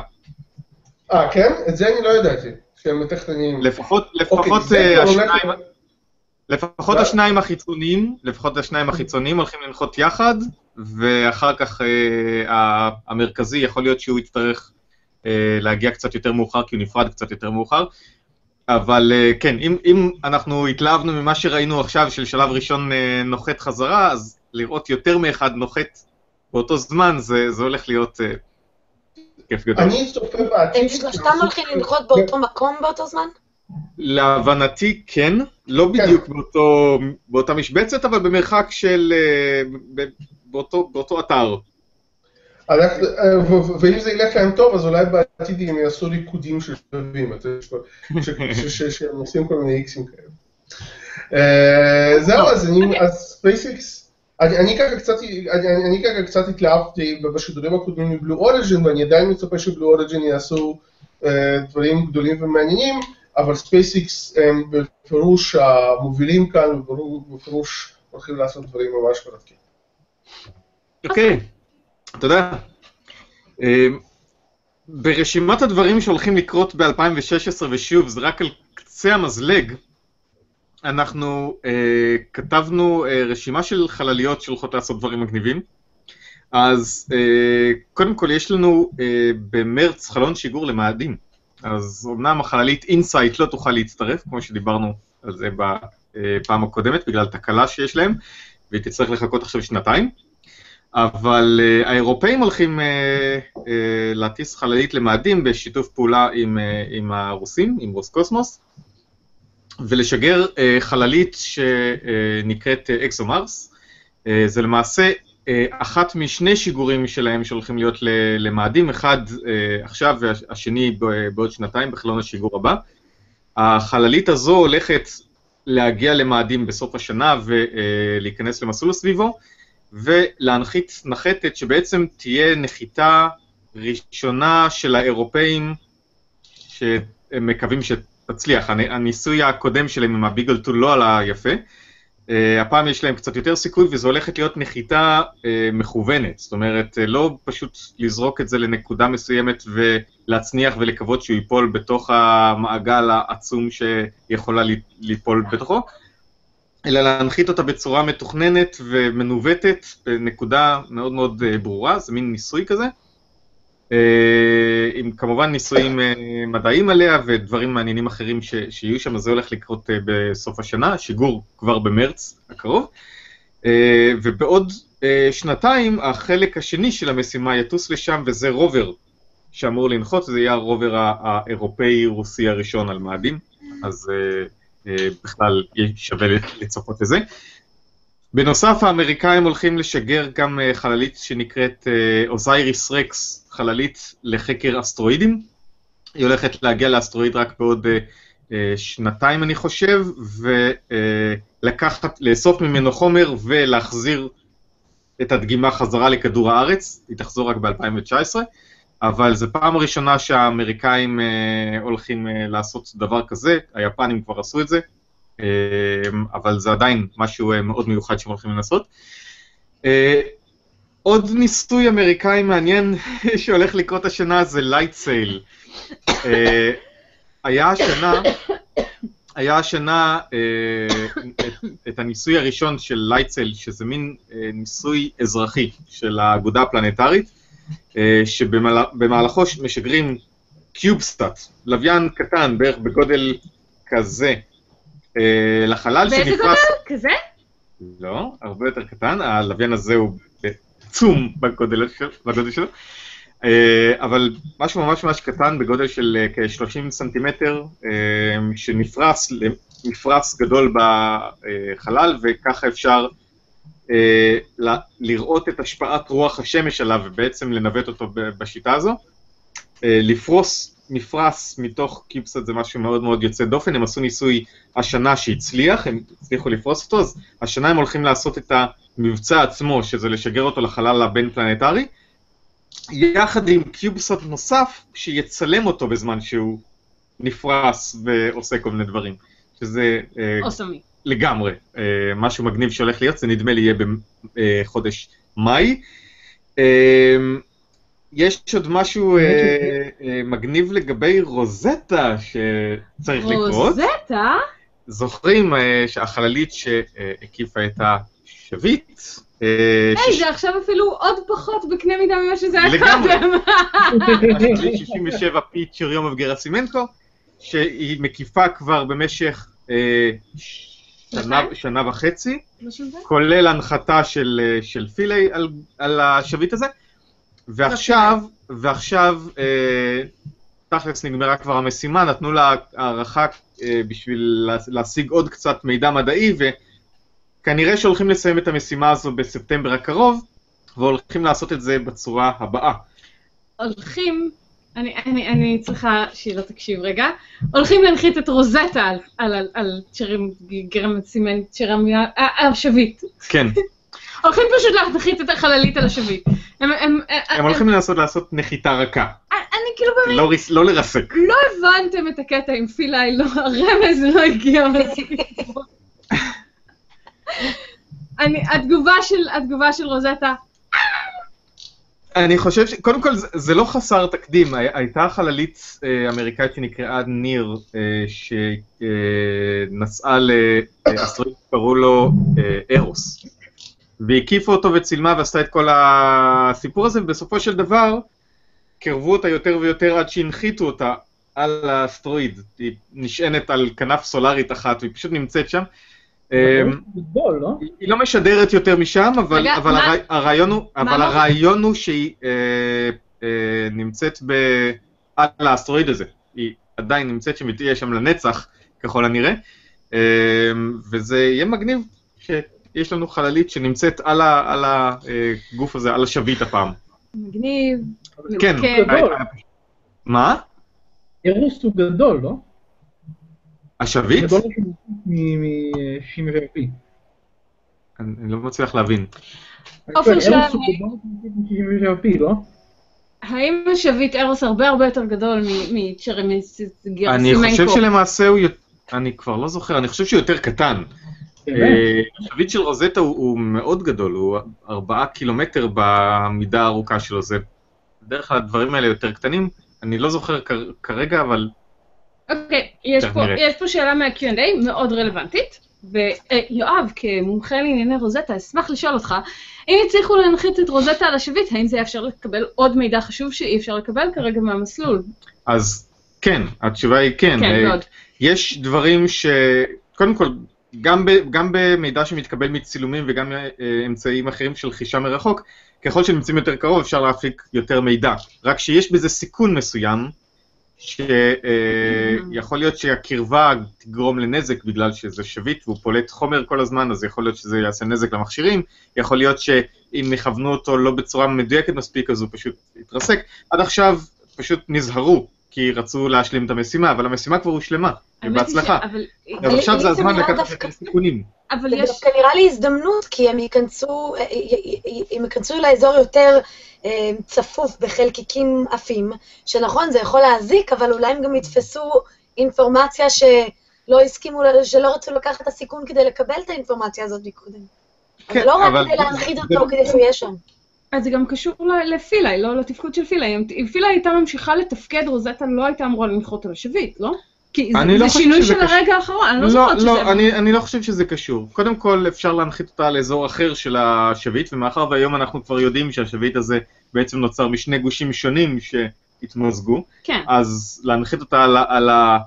אה, כן? את זה אני לא ידעתי, שהם מתכננים. לפחות, לפחות אוקיי, אה, השניים, לפחות מה? השניים החיצוניים, לפחות השניים החיצוניים הולכים לנחות יחד, ואחר כך אה, המרכזי יכול להיות שהוא יצטרך אה, להגיע קצת יותר מאוחר, כי הוא נפרד קצת יותר מאוחר. אבל אה, כן, אם, אם אנחנו התלהבנו ממה שראינו עכשיו, של שלב ראשון אה, נוחת חזרה, אז לראות יותר מאחד נוחת באותו זמן, זה, זה הולך להיות אה, כיף גדול. אני צופה בעתיד... הם שלושתם הולכים לנחות באותו מקום באותו זמן? להבנתי כן, לא בדיוק באותו, באותה משבצת, אבל במרחק של... אה, ב- באותו, באותו אתר. אה, ואם זה ילך להם טוב, אז אולי בעתיד הם יעשו ריקודים של שלבים, שהם עושים כל מיני איקסים כאלה. אה, זהו, אז אני, אז ספייסיקס, אני אני ככה קצת, אני- אני ככה קצת התלהבתי בשידורים הקודמים מבלו אוריג'ין, ואני עדיין מצפה שבלו אוריג'ין יעשו אה, דברים גדולים ומעניינים, אבל ספייסיקס הם בפירוש המובילים כאן, ובפירוש הולכים לעשות דברים ממש מרתקים. אוקיי, תודה. אה, ברשימת הדברים שהולכים לקרות ב-2016, ושוב, זה רק על קצה המזלג, אנחנו אה, כתבנו אה, רשימה של חלליות שהולכות לעשות דברים מגניבים. אז אה, קודם כל יש לנו אה, במרץ חלון שיגור למאדים. אז אמנם החללית אינסייט לא תוכל להצטרף, כמו שדיברנו על זה בפעם הקודמת, בגלל תקלה שיש להם, והיא תצטרך לחכות עכשיו שנתיים. אבל אה, האירופאים הולכים אה, אה, להטיס חללית למאדים בשיתוף פעולה עם, אה, עם הרוסים, עם רוסקוסמוס, ולשגר אה, חללית שנקראת אה, אקסומארס. אה, זה למעשה אה, אחת משני שיגורים שלהם שהולכים להיות למאדים, אחד אה, עכשיו והשני בעוד שנתיים בחלון השיגור הבא. החללית הזו הולכת להגיע למאדים בסוף השנה ולהיכנס למסלול סביבו, ולהנחית נחתת שבעצם תהיה נחיתה ראשונה של האירופאים, שהם מקווים שתצליח. הנ- הניסוי הקודם שלהם עם הביגל טול לא עלה יפה. Uh, הפעם יש להם קצת יותר סיכוי, וזו הולכת להיות נחיתה uh, מכוונת. זאת אומרת, uh, לא פשוט לזרוק את זה לנקודה מסוימת ולהצניח ולקוות שהוא ייפול בתוך המעגל העצום שיכולה ליפול בתוכו, אלא להנחית אותה בצורה מתוכננת ומנווטת בנקודה מאוד מאוד ברורה, זה מין ניסוי כזה. אה, עם כמובן ניסויים אה, מדעיים עליה ודברים מעניינים אחרים ש, שיהיו שם, אז זה הולך לקרות אה, בסוף השנה, שיגור כבר במרץ הקרוב. ובעוד שנתיים החלק השני של המשימה יטוס לשם, וזה רובר שאמור לנחות, זה יהיה הרובר האירופאי-רוסי הראשון על מאדים, אז בכלל שווה לצפות לזה. בנוסף, האמריקאים הולכים לשגר גם אה, חללית שנקראת אה, אוזייריס רקס, חללית לחקר אסטרואידים. היא הולכת להגיע לאסטרואיד רק בעוד אה, אה, שנתיים, אני חושב, ולקחת, לאסוף ממנו חומר ולהחזיר את הדגימה חזרה לכדור הארץ. היא תחזור רק ב-2019, אבל זו פעם הראשונה שהאמריקאים אה, הולכים אה, לעשות דבר כזה, היפנים כבר עשו את זה. אה, אבל זה עדיין משהו אה, מאוד מיוחד שהם הולכים לנסות. אה, עוד ניסוי אמריקאי מעניין שהולך לקרות השנה זה לייט סייל. היה השנה, היה השנה אה, את, את הניסוי הראשון של LightSail, שזה מין אה, ניסוי אזרחי של האגודה הפלנטרית, אה, שבמהלכו משגרים CubeSat, לוויין קטן בערך בגודל כזה, אה, לחלל באיזה שנפרס... גודל? כזה? לא, הרבה יותר קטן, הלוויין הזה הוא עצום בגודל של- בגודל שלו, אה, אבל משהו ממש ממש קטן בגודל של אה, כ-30 סנטימטר, שנפרס למפרס גדול בחלל, וככה אפשר לראות את השפעת רוח השמש עליו ובעצם לנווט אותו בשיטה הזו. לפרוס מפרס מתוך קיפסט זה משהו מאוד מאוד יוצא דופן, הם עשו ניסוי השנה שהצליח, הם הצליחו לפרוס אותו, אז השנה הם הולכים לעשות את המבצע עצמו, שזה לשגר אותו לחלל הבין פלנטרי, יחד עם קיובסט נוסף שיצלם אותו בזמן שהוא נפרס ועושה כל מיני דברים, שזה אה, אוסמי. לגמרי אה, משהו מגניב שהולך להיות, זה נדמה לי יהיה בחודש מאי. יש עוד משהו אה, אה, מגניב לגבי רוזטה שצריך לקרות. רוזטה? זוכרים אה, שהחללית שהקיפה את השביט, היי, זה עכשיו אפילו עוד פחות בקנה מידה ממה שזה היה לגמרי. קודם. השביט 67 פי צ'ריומוב גרסימנקו, שהיא מקיפה כבר במשך שנה, וחצי? כולל הנחתה של, של פילי על, על השביט הזה, ועכשיו, ועכשיו, אה, תכלס נגמרה כבר המשימה, נתנו לה הערכה אה, בשביל לה- להשיג עוד קצת מידע מדעי, וכנראה שהולכים לסיים את המשימה הזו בספטמבר הקרוב, והולכים לעשות את זה בצורה הבאה. הולכים, אני, אני, אני צריכה שילה תקשיב רגע, הולכים להנחית את רוזטה על, על, על, על צ'רם, סימנט, צ'רמיה, אה, השביט. כן, הולכים פשוט להנחית את החללית על השביט. הם, הם, הם הולכים לנסות לעשות נחיתה רכה, אני כאילו באמת, לא, לא לרסק. לא הבנתם את הקטע עם פילי, לא, הרמז לא הגיע מספיק. אני, התגובה של, התגובה של רוזטה, אני חושב ש... קודם כל, זה, זה לא חסר תקדים. הי- הייתה חללית אה, אמריקאית שנקראה ניר, אה, שנסעה לאסטרואיד שקראו לו אה, ארוס. והקיפה אותו וצילמה ועשתה את כל הסיפור הזה, ובסופו של דבר, קרבו אותה יותר ויותר עד שהנחיתו אותה על האסטרואיד. היא נשענת על כנף סולארית אחת, והיא פשוט נמצאת שם. גדול, לא? היא- לא משדרת יותר משם, אבל, הרעיון הוא, שהיא אה, אה, נמצאת ב... על האסטרואיד הזה. היא עדיין נמצאת שם, היא תהיה שם לנצח, ככל הנראה, אה, וזה יהיה מגניב שיש לנו חללית שנמצאת על, ה, על הגוף הזה, על השביט הפעם. מגניב. כן, כן. גדול. מה? אירוס הוא גדול, לא? השביט? גדול מ-67P. אני אני לא מצליח להבין. עופר שלנו. אירוס הוא גדול מ-67P, לא? האם השביט ארוס הרבה הרבה יותר גדול מצ'רמיס אני חושב? שלמעשה הוא... אני כבר לא זוכר, אני חושב שהוא יותר קטן. אה, השביט של רוזטה הוא, הוא מאוד גדול, הוא ארבעה קילומטר במידה הארוכה שלו, זה בדרך כלל הדברים האלה יותר קטנים, אני לא זוכר כרגע, אבל אוקיי, יש פה- נראה. יש פה שאלה מה-Q&A מאוד רלוונטית, ויואב, כמומחה לענייני רוזטה, אשמח לשאול אותך, אם הצליחו להנחית את רוזטה על השביט, האם זה יאפשר לקבל עוד מידע חשוב שאי אפשר לקבל כרגע מהמסלול? אז כן, התשובה היא כן. כן, אה, מאוד. יש דברים ש... קודם כל, גם, ב, גם במידע שמתקבל מצילומים וגם אה, אמצעים אחרים של חישה מרחוק, ככל שנמצאים יותר קרוב אפשר להפיק יותר מידע. רק שיש בזה סיכון מסוים, שיכול להיות שהקרבה תגרום לנזק בגלל שזה שביט והוא פולט חומר כל הזמן, אז יכול להיות שזה יעשה נזק למכשירים, יכול להיות שאם יכוונו אותו לא בצורה מדויקת מספיק אז הוא פשוט יתרסק. עד עכשיו פשוט נזהרו, כי רצו להשלים את המשימה, אבל המשימה כבר הושלמה, ובהצלחה. אבל- אז עכשיו זה זה הזמן לקחת דווקא- יותר סיכונים. אבל זה יש... דווקא נראה לי הזדמנות, כי הם ייכנסו, אה, הם ייכנסו לאזור יותר אה, צפוף בחלקיקים עפים, שנכון, זה יכול להזיק, אבל אולי הם גם יתפסו אינפורמציה שלא הסכימו, שלא רצו לקחת את הסיכון כדי לקבל את האינפורמציה הזאת מקודם. כן, אז לא רק אבל כדי זה- להנחית זה- אותו, כדי שהוא יהיה שם. אז זה גם קשור ל- לפילאי, לא לתפקוד של פילאי. אם- פילאי הייתה ממשיכה לתפקד, רוזטה לא הייתה אמורה לנחות על השביט, לא? כי זה, לא שינוי של קשור. הרגע האחרון, אני לא לא, זוכרת שזה... לא, אני, אני לא חושב שזה קשור. קודם כל, אפשר להנחית אותה לאזור אחר של השביט, ומאחר והיום אנחנו כבר יודעים שהשביט הזה בעצם נוצר משני גושים שונים שהתמזגו, כן. אז להנחית אותה על, אה,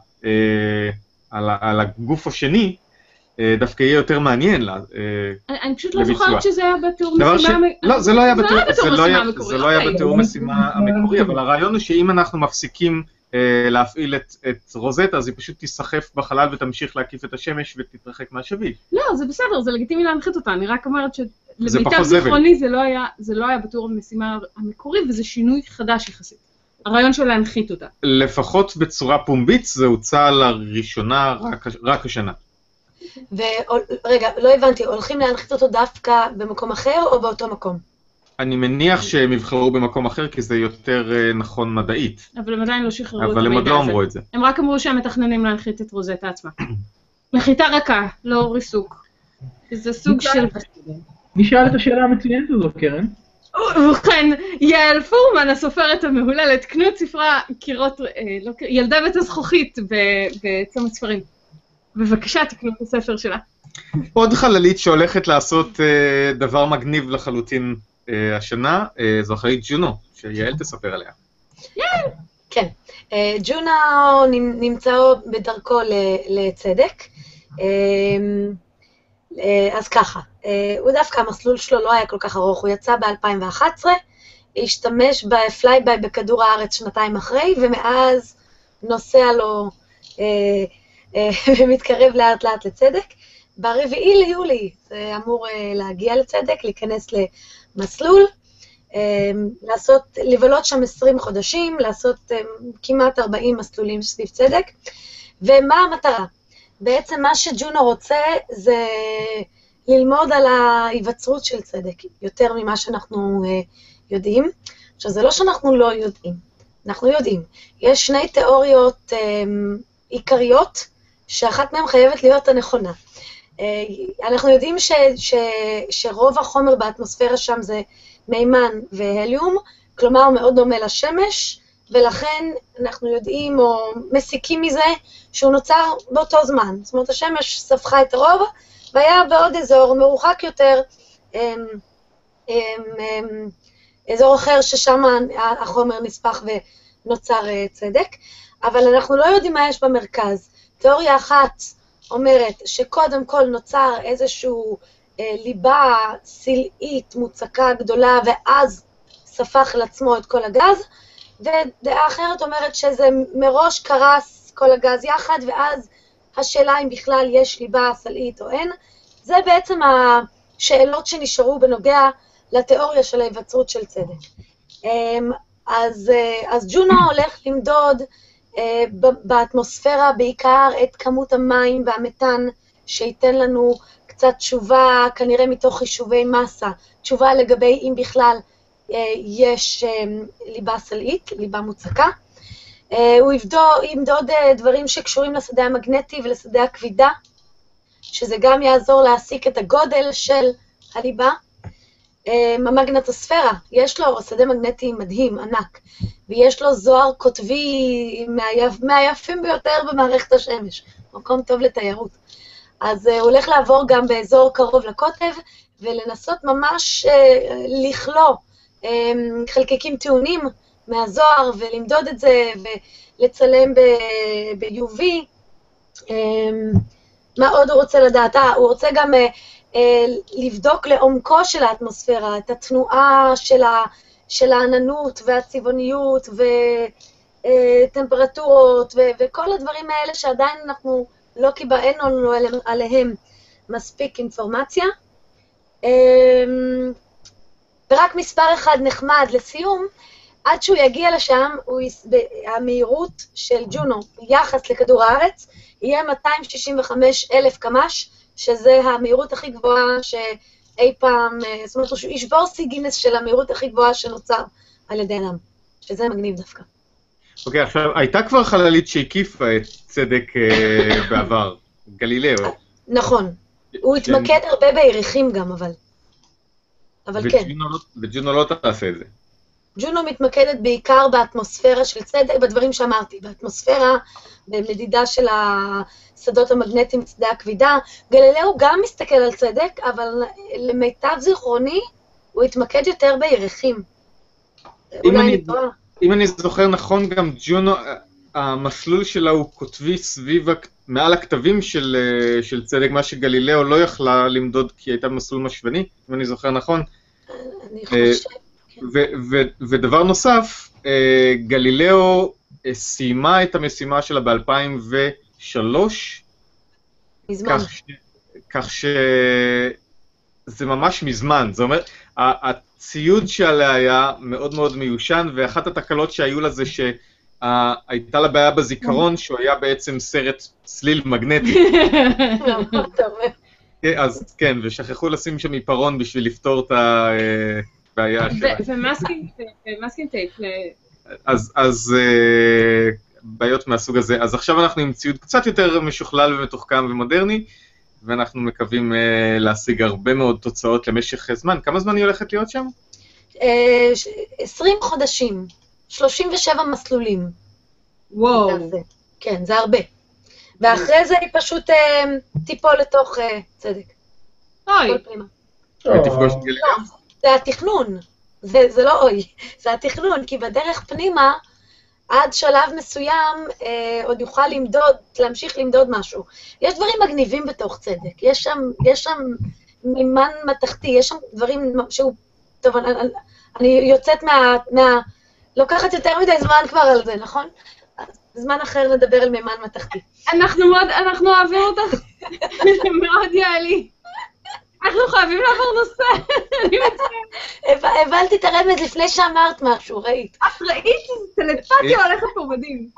על, ה- על הגוף השני, דווקא יהיה יותר מעניין. לה- אה, אני, פשוט לא לביצוע. זוכרת שזה היה בתיאור. משימה... מ- לא, זה לא היה בתיאור משימה המקורי, המקורי, אבל הרעיון הוא שאם אנחנו מפסיקים אה, להפעיל את, רוזטה, אז היא פשוט תיסחף בחלל ותמשיך להקיף את השמש ותתרחק מהשביט. לא, זה בסדר, זה לגיטימי להנחית אותה, אני רק אומרת שלמיטב. זיכרוני זה לא היה- זה לא היה בתיאור המשימה המקורי, וזה שינוי חדש יחסית. הרעיון של להנחית אותה. לפחות בצורה פומבית זה הוצע לראשונה רק השנה. ורגע, לא הבנתי, הולכים להנחית אותו דווקא במקום אחר או באותו מקום? אני מניח שהם יבחרו במקום אחר כי זה יותר אה, נכון מדעית, אבל הם עדיין לא שחררו את אבל הם עוד המידע לא הזה. אמרו את זה. הם רק אמרו שהם מתכננים להנחית את רוזטה עצמה. נחיתה רכה, לא ריסוק. זה סוג של... מי שאל את השאלה המצוינת הזו, קרן? ובכן, יעל פורמן, הסופרת המהוללת, קנו את ספרה קירות, אה, לא, ילדה בית הזכוכית בצומת ספרים. בבקשה, תקנו את הספר שלה. עוד חללית שהולכת לעשות אה, דבר מגניב לחלוטין אה, השנה, אה, זו החללית ג'ונו, שיעל תספר עליה. כן. אה, ג'ונו נמ- נמצא בדרכו ל- לצדק. אז ככה, הוא דווקא, המסלול שלו לא היה כל כך ארוך, הוא יצא ב-2011, השתמש ב flyby בכדור הארץ שנתיים אחרי, ומאז נוסע לו ומתקרב לאט לאט לצדק. ברביעי ליולי זה אמור אה, להגיע לצדק, להיכנס למסלול. אה, לעשות, לבלות שם 20 חודשים, לעשות אה, כמעט 40 מסלולים סביב צדק. ומה המטרה? בעצם מה שג'ונו רוצה זה ללמוד על ההיווצרות של צדק, יותר ממה שאנחנו אה, יודעים. עכשיו, זה לא שאנחנו לא יודעים, אנחנו יודעים. יש שני תיאוריות אה, עיקריות, שאחת מהן חייבת להיות הנכונה. אה, אנחנו יודעים ש, ש, שרוב החומר באטמוספירה שם זה מימן והליום, כלומר מאוד דומה לשמש, ולכן אנחנו יודעים או מסיקים מזה שהוא נוצר באותו זמן. זאת אומרת, השמש ספחה את הרוב, והיה בעוד אזור מרוחק יותר, אמ, אמ, אמ, אזור אחר ששם החומר נספח ונוצר אה, צדק, אבל אנחנו לא יודעים מה יש במרכז. תיאוריה אחת אומרת שקודם כל נוצר איזשהו אה, ליבה סלעית מוצקה גדולה, ואז ספח לעצמו את כל הגז, ודעה אחרת אומרת שזה מראש קרס כל הגז יחד, ואז השאלה אם בכלל יש ליבה סלעית או אין. זה בעצם השאלות שנשארו בנוגע לתיאוריה של ההיווצרות של צדק. אמ, אז, אה, אז ג'ונו הולך למדוד באטמוספירה בעיקר את כמות המים והמתאן שייתן לנו קצת תשובה, כנראה מתוך חישובי מסה, תשובה לגבי אם בכלל אה, יש ליבה סלעית, ליבה מוצקה. הוא ימדוד דברים שקשורים לשדה המגנטי ולשדה הכבידה, שזה גם יעזור להסיק את הגודל של הליבה. אמ, המגנטוספירה, יש לו שדה מגנטי מדהים, ענק, ויש לו זוהר קוטבי מהיפ, מהיפים ביותר במערכת השמש, מקום טוב לתיירות. אז הוא הולך לעבור גם באזור קרוב לקוטב, ולנסות ממש uh, לכלוא um, חלקיקים טעונים מהזוהר, ולמדוד את זה, ולצלם ב-UV. אמ, מה עוד הוא רוצה לדעת? אה, הוא רוצה גם... אה, לבדוק לעומקו של האטמוספירה, את התנועה של, ה, של העננות והצבעוניות וטמפרטורות ו, וכל הדברים האלה שעדיין אנחנו לא קיבלנו לנו עליהם מספיק אינפורמציה. אמ, ורק מספר אחד נחמד לסיום, עד שהוא יגיע לשם, הוא, המהירות של ג'ונו ביחס לכדור הארץ יהיה 265 אלף קמ"ש, שזה המהירות הכי גבוהה שאי פעם, אה, זאת אומרת, הוא ישבור שיא גינס של המהירות הכי גבוהה שנוצר על ידי אדם, שזה מגניב דווקא. אוקיי, okay, עכשיו, הייתה כבר חללית שהקיפה את צדק uh, בעבר, גלילאו. נכון. הוא התמקד הרבה ביריחים גם, אבל. אבל כן. לא- וג'ונו לא תעשה את זה. ג'ונו מתמקדת בעיקר באטמוספירה של צדק, בדברים שאמרתי, באטמוספירה, במדידה של השדות המגנטיים, שדה הכבידה. גלילאו גם מסתכל על צדק, אבל למיטב זיכרוני, הוא התמקד יותר בירחים. אם אני, אם אני זוכר נכון, גם ג'ונו, המסלול שלה הוא קוטבי סביב, מעל הכתבים של, של צדק, מה שגלילאו לא יכלה למדוד כי הייתה במסלול משוני, אם אני זוכר נכון. אני חושב... ודבר נוסף, אה, גלילאו אה, סיימה את המשימה שלה ב-2003. מזמן. כך שזה ממש מזמן. זאת אומרת, הציוד שעליה היה מאוד מאוד מיושן, ואחת התקלות שהיו לה זה שהייתה לה בעיה בזיכרון, שהוא היה בעצם סרט סליל מגנטי. אז כן, ושכחו לשים שם עיפרון בשביל לפתור את ה... בעיה שלה. ו masking tape. אז, אז אה, בעיות מהסוג הזה. אז עכשיו אנחנו עם ציוד קצת יותר משוכלל ומתוחכם ומודרני, ואנחנו מקווים uh, להשיג הרבה מאוד תוצאות למשך זמן. כמה זמן היא הולכת להיות שם? 20 אה, חודשים, 37 מסלולים. וואו. כן, זה הרבה. ואחרי זה היא פשוט תיפול לתוך צדק. אוי. ותפגוש את גלגל? זה התכנון, זה, זה לא אוי, זה התכנון, כי בדרך פנימה, עד שלב מסוים אה, עוד יוכל למדוד, להמשיך למדוד משהו. יש דברים מגניבים בתוך צדק, יש שם, יש שם מימן מתכתי, יש שם דברים שהוא... טוב, אני, אני יוצאת מה, מה... לוקחת יותר מדי זמן כבר על זה, נכון? זמן אחר נדבר על מימן מתכתי. אנחנו מאוד, אנחנו אוהבים אותך, מאוד יעלי. אנחנו חייבים לעבור נושא, אני מצטערת. הבנתי את הרמז לפני שאמרת משהו, ראית. את ראית? טלפתיה הולכת פה מדהים.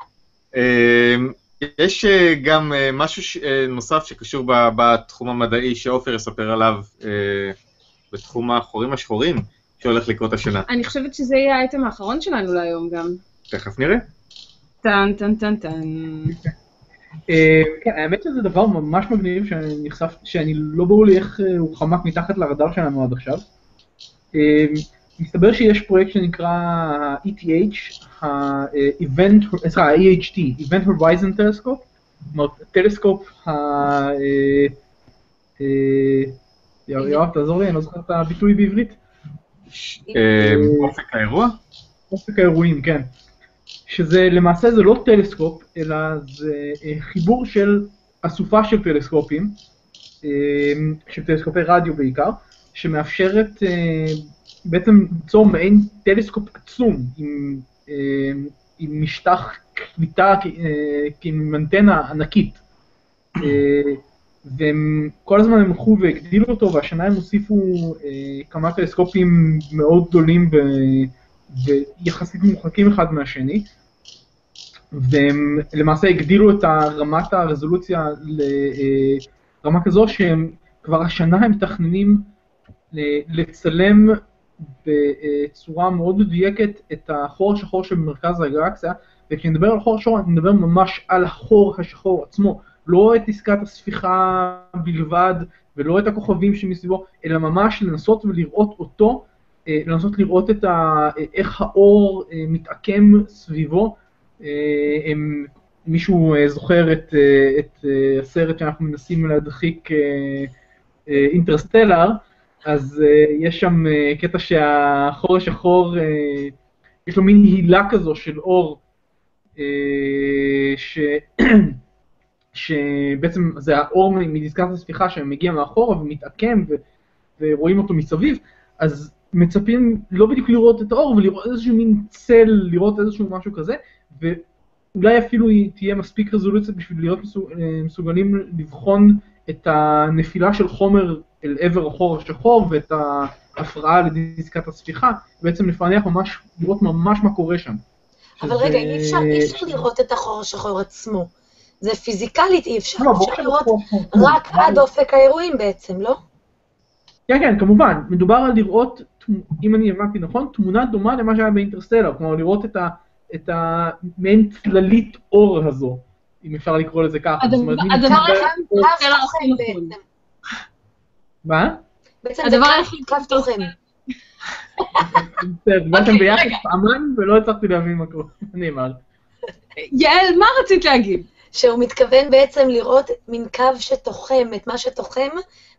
אמ, יש אה, גם אה, משהו אה, נוסף שקשור בתחום המדעי, שעופר יספר עליו בתחום החורים השחורים, שהולך לקרות השנה. אני חושבת שזה יהיה האייטם האחרון שלנו להיום גם. תכף נראה. טן טן טן טן. אה, כן, האמת שזה דבר ממש מגניב שאני נחשף, שאני לא ברור לי איך אה, הוא חמק מתחת לרדאר שלנו עד עכשיו. אה, מסתבר שיש פרויקט שנקרא ה-ETH, ה-Event, סליחה, ה-EHT, Event Horizon Telescope, אומרת, טלסקופ ה... יואב, תעזור לי, אני לא זוכר את הביטוי בעברית. אופק האירוע? אופק האירועים, כן. שזה למעשה זה לא טלסקופ, אלא זה אה, חיבור של אסופה של טלסקופים, אה, של טלסקופי רדיו בעיקר, שמאפשרת אה, בעצם ליצור מעין טלסקופ עצום עם, עם משטח קליטה עם אנטנה ענקית. והם כל הזמן הם הלכו והגדילו אותו, והשנה הם הוסיפו אה, כמה טלסקופים מאוד גדולים ויחסית מורחקים אחד מהשני. והם למעשה הגדילו את רמת הרזולוציה לרמה כזו שהם כבר השנה הם מתכננים ל- לצלם בצורה מאוד מדויקת את החור השחור שבמרכז הגלקסיה, וכשנדבר על חור שחור, אני מדבר ממש על החור השחור עצמו, לא את עסקת הספיחה בלבד, ולא את הכוכבים שמסביבו, אלא ממש לנסות ולראות אותו, אה, לנסות לראות ה, איך האור אה, מתעקם סביבו. אה, הם, מישהו אה, זוכר את, אה, את הסרט שאנחנו מנסים להדחיק, אינטרסטלר, אז יש שם קטע שהחור השחור, יש לו מין הילה כזו של אור, ש... שבעצם זה האור מדיסקת הספיחה שמגיע מאחורה ומתעקם ו... ורואים אותו מסביב, אז מצפים לא בדיוק לראות את האור ולראות איזשהו מין צל, לראות איזשהו משהו כזה, ואולי אפילו היא תהיה מספיק רזולוציה בשביל להיות מסוג... מסוגלים לבחון את הנפילה של חומר אל עבר החור השחור ואת ההפרעה לדיסקת הספיחה, בעצם לפענח ממש, לראות ממש מה קורה שם. אבל שזה- רגע, אי אפשר, אי אפשר לראות את החור השחור עצמו. זה פיזיקלית אי אפשר, לא, אפשר לראות. רק עד אופק האירועים בעצם, לא? כן, כן, כמובן, מדובר על לראות, אם אני הבנתי נכון, תמונה דומה למה שהיה באינטרסטלר, כלומר לראות את ה... את המעין צללית אור הזו, אם אפשר לקרוא לזה ככה. הדבר היחיד נכון. בעצם. מה? בעצם זה הדבר קו- היחיד קו תוכן. בסדר, דיברתם אוקיי, ביחד רגע. פעמיים ולא הצלחתי להבין מה קורה. נאמר. יעל, מה רצית להגיד? שהוא מתכוון בעצם לראות מין קו שתוחם את מה שתוחם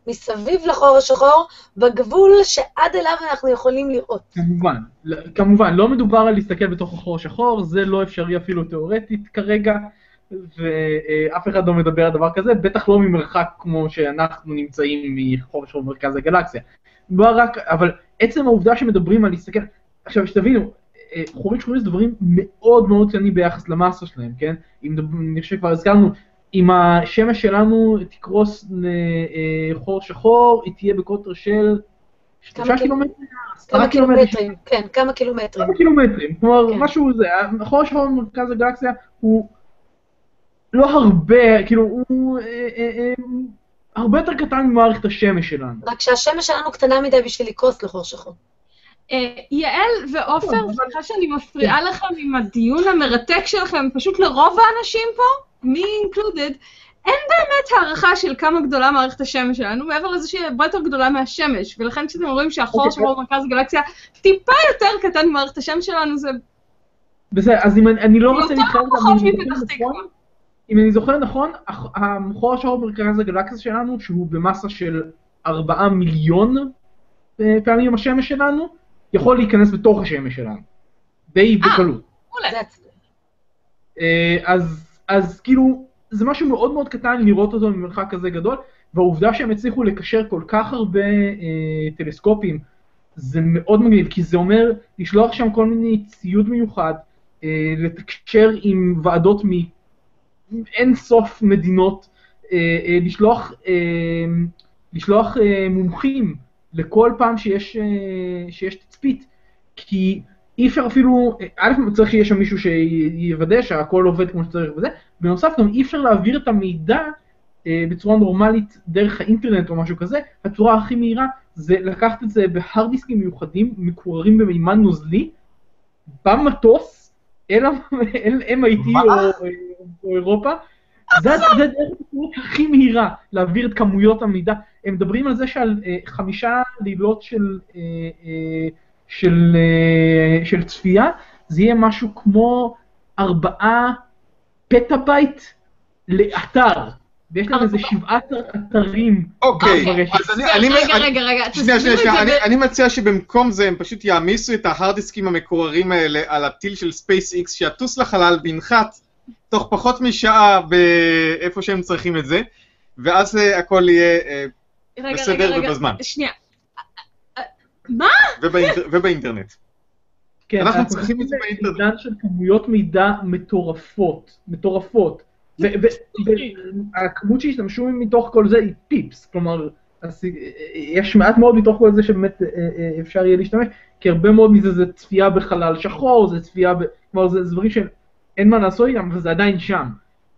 מסביב לחור השחור, בגבול שעד אליו אנחנו יכולים לראות. כמובן, כמובן, לא מדובר על להסתכל בתוך החור השחור, זה לא אפשרי אפילו תיאורטית כרגע, ואף אחד לא מדבר על דבר כזה, בטח לא ממרחק כמו שאנחנו נמצאים מחור השחור במרכז הגלקסיה. רק, אבל עצם העובדה שמדברים על להסתכל, עכשיו שתבינו, אה, חורים שחורים זה דברים מאוד מאוד קטנים ביחס למסה שלהם, כן? אם אני חושב שכבר הזכרנו, אם השמש שלנו תקרוס לחור שחור, היא תהיה בקוטר של שלושה כמה קילומטרים, כמה עשרה קילומטרים, כן, כמה קילומטרים. כמה קילומטרים, כלומר כן. משהו זה, החור השחור במרכז הגלקסיה הוא לא הרבה, כאילו הוא אה, אה, אה, הרבה יותר קטן ממערכת השמש שלנו. רק שהשמש שלנו קטנה מדי בשביל לקרוס לחור שחור. אה, יעל ועופר, אבל- סליחה שאני מפריעה לכם עם הדיון המרתק שלכם, פשוט לרוב האנשים פה, me included, אין באמת הערכה של כמה גדולה מערכת השמש שלנו, מעבר לזה שהיא הרבה יותר גדולה מהשמש, ולכן כשאתם רואים שהחור אוקיי. השחור במרכז הגלקסיה טיפה יותר קטן ממערכת השמש שלנו, זה בסדר, אז אם אני, אני לא רוצה אם אני זוכר תקווה. נכון- אם אני זוכר נכון, החור השחור במרכז הגלקסיה שלנו, שהוא במסה של 4 מיליון אה, פעמים השמש שלנו, יכול להיכנס בתוך השמש שלנו. די אה. בקלות. אה, אז, אז כאילו, זה משהו מאוד מאוד קטן לראות אותו ממרחק כזה גדול, והעובדה שהם הצליחו לקשר כל כך הרבה אה, טלסקופים, זה מאוד מגניב, כי זה אומר לשלוח שם כל מיני ציוד מיוחד, אה, לתקשר עם ועדות מאין סוף מדינות, אה, אה, לשלוח, אה, לשלוח אה, מומחים לכל פעם שיש, אה, שיש תצפית, כי אי אפשר אפילו, א', צריך שיהיה שם מישהו שיוודא שהכל עובד כמו שצריך וזה, בנוסף גם אי אפשר להעביר את המידע אה, בצורה נורמלית דרך האינטרנט או משהו כזה, הצורה הכי מהירה זה לקחת את זה בהארד דיסקים מיוחדים, מקוררים במימן נוזלי, במטוס, אל, אל MIT מה? או, או אירופה, זה זה דרך התקשורת הכי מהירה להעביר את כמויות המידע. הם מדברים על זה שעל אה, חמישה לילות של, אה, אה, של, אה, של צפייה, זה יהיה משהו כמו ארבעה פטאבייט לאתר, ויש להם איזה שבעה אתרים. אוקיי. אז אני... אני- רגע, אני- רגע, רגע, שנייה, שנייה, תסבירו שנייה, את אני, זה ב- אני מציע שבמקום זה הם פשוט יעמיסו את ההארד דיסקים המקוררים האלה על הטיל של SpaceX שיטוס לחלל וינחת תוך פחות משעה באיפה שהם צריכים את זה, ואז אה, הכל יהיה אה, רגע, בסדר רגע, רגע, ובזמן. שנייה. מה? ובאינטר- ובאינטרנט. כן, אנחנו צריכים את זה באינטרנט. בעידן של כמויות מידע מטורפות, מטורפות. והכמות שהשתמשו מתוך כל זה היא פיפס, כלומר, יש מעט מאוד מתוך כל זה שבאמת אה, אה, אפשר יהיה להשתמש, כי הרבה מאוד מזה זה צפייה בחלל שחור, זה צפייה, ב... כלומר זה זה דברים שאין מה לעשות איתם, אבל זה עדיין שם.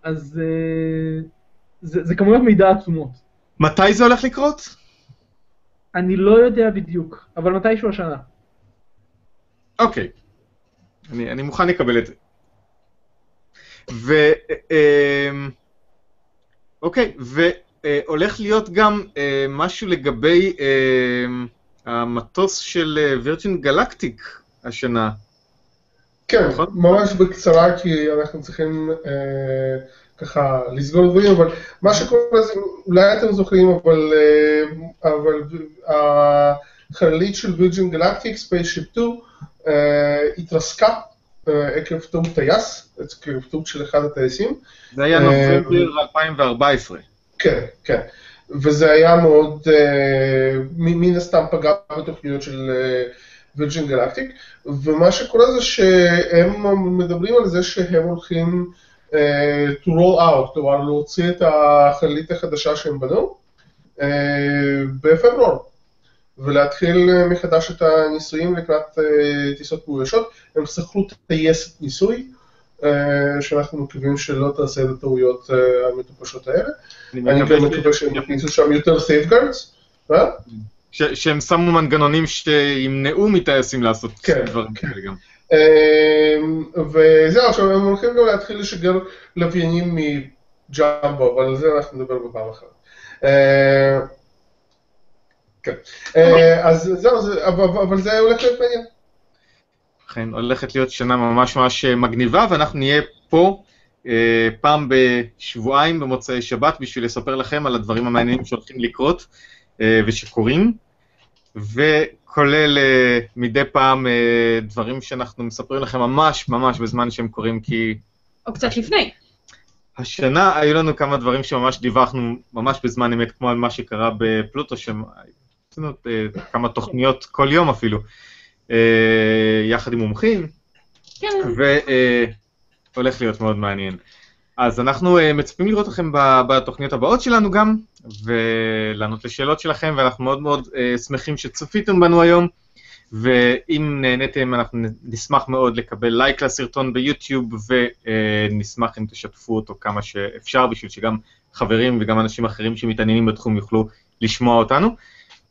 אז אה, זה, זה כמויות מידע עצומות. מתי זה הולך לקרות? אני לא יודע בדיוק, אבל מתישהו השנה. אוקיי. אני, אני מוכן לקבל את זה. ו... אמ, אוקיי, והולך להיות גם אה, משהו לגבי אמ, המטוס של וירג'ין גלקטיק השנה. כן, נכון? ממש בקצרה, כי אנחנו צריכים אה, ככה לסגור דברים, אבל מה שקורה זה, אולי אתם זוכרים, אבל, אה, אבל החללית של Virgin Galactic, SpaceShip 2, אה, התרסקה אה, עקב טעות טייס, עקב טעות של אחד הטייסים. זה היה אה, נובמבר 2014. כן, כן. וזה היה מאוד, אה, מן הסתם פגע בתוכניות של וירג'ין גלקטיק, ומה שקורה זה שהם מדברים על זה שהם הולכים אה, to roll out, כלומר להוציא את החללית החדשה שהם בנו אה, בפברואר, ולהתחיל אה, מחדש את הניסויים לקראת אה, טיסות מאוישות. הם שכרו טייסת ניסוי, אה, שאנחנו מקווים שלא תעשה את הטעויות אה, המטופשות האלה. אני גם מקווה שהם יכניסו שם יותר. אה? ש- שהם שמו מנגנונים שימנעו מטייסים לעשות כן, דברים כן. כאלה גם. אמ, וזהו, עכשיו הם הולכים גם להתחיל לשגר לוויינים מג'מבו, אבל על זה אנחנו נדבר בפעם אחרת. אה, כן. אה, אז זהו, זה- אבל זה הולך להיות מעניין. אכן, הולכת להיות שנה ממש ממש מגניבה, ואנחנו נהיה פה אה, פעם בשבועיים במוצאי שבת בשביל לספר לכם על הדברים המעניינים שהולכים לקרות אה, ושקורים, וכולל אה, מדי פעם אה, דברים שאנחנו מספרים לכם ממש ממש בזמן שהם קורים, כי או קצת לפני. השנה היו לנו כמה דברים שממש דיווחנו ממש בזמן אמת, כמו על מה שקרה בפלוטו, שעשינו אה, כמה תוכניות כל יום אפילו, יחד עם מומחים, כן. והולך להיות מאוד מעניין. אז אנחנו אה, מצפים לראות אתכם בתוכניות הבאות שלנו גם, ולענות לשאלות שלכם, ואנחנו מאוד מאוד אה, שמחים שצפיתם בנו היום, ואם נהניתם אנחנו נשמח מאוד לקבל לייק לסרטון ביוטיוב, ונשמח אם תשתפו אותו כמה שאפשר, בשביל שגם חברים וגם אנשים אחרים שמתעניינים בתחום יוכלו לשמוע אותנו.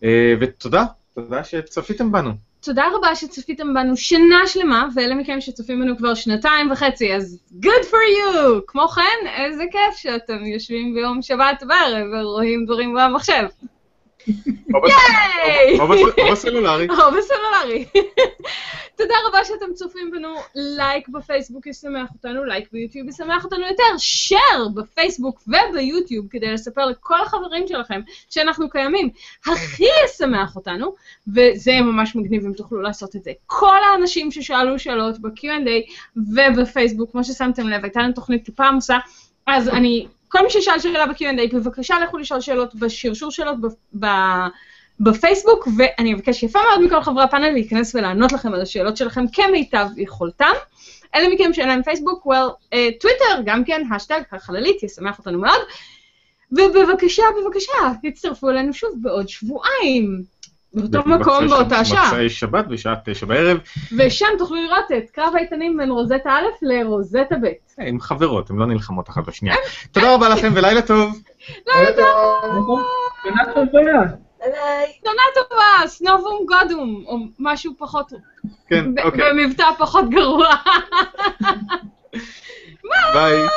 אה, ותודה, תודה שצפיתם בנו. תודה רבה שצפיתם בנו שנה שלמה, ואלה מכם שצופים בנו כבר שנתיים וחצי, אז good for you! כמו כן, איזה כיף שאתם יושבים ביום שבת בערב ורואים דברים במחשב. או בסלולרי. או בסלולרי. תודה רבה שאתם צופים בנו, לייק בפייסבוק ישמח אותנו, לייק ביוטיוב ישמח אותנו יותר, שייר בפייסבוק וביוטיוב כדי לספר לכל החברים שלכם שאנחנו קיימים. הכי ישמח אותנו, וזה ממש מגניב אם תוכלו לעשות את זה. כל האנשים ששאלו שאלות ב-Q&A ובפייסבוק, כמו ששמתם לב, הייתה לנו תוכנית טיפה עמוסה, אז אני, כל מי ששאל שאלה ב-Q&A, בבקשה לכו לשאול שאלות בשרשור שאלות ב... ב בפייסבוק, ואני אבקש יפה מאוד מכל חברי הפאנל להיכנס ולענות לכם על השאלות שלכם כמיטב יכולתם. אלה מכם שאין להם פייסבוק, well, uh, טוויטר, גם כן, השטג החללית, ישמח אותנו מאוד. ובבקשה, בבקשה, תצטרפו אלינו שוב בעוד שבועיים, באותו מקום, באותה שעה. מוצאי שבת בשעה תשע בערב, ושם תוכלו לראות את קרב האיתנים בין רוזטה א' לרוזטה ב'. עם חברות, הן לא נלחמות אחת בשנייה. תודה רבה לכם ולילה טוב. לילה טוב. ביי ביי. שנה טובה, סנובום גודום, או משהו פחות, כן, אוקיי, במבטא פחות גרוע. ביי.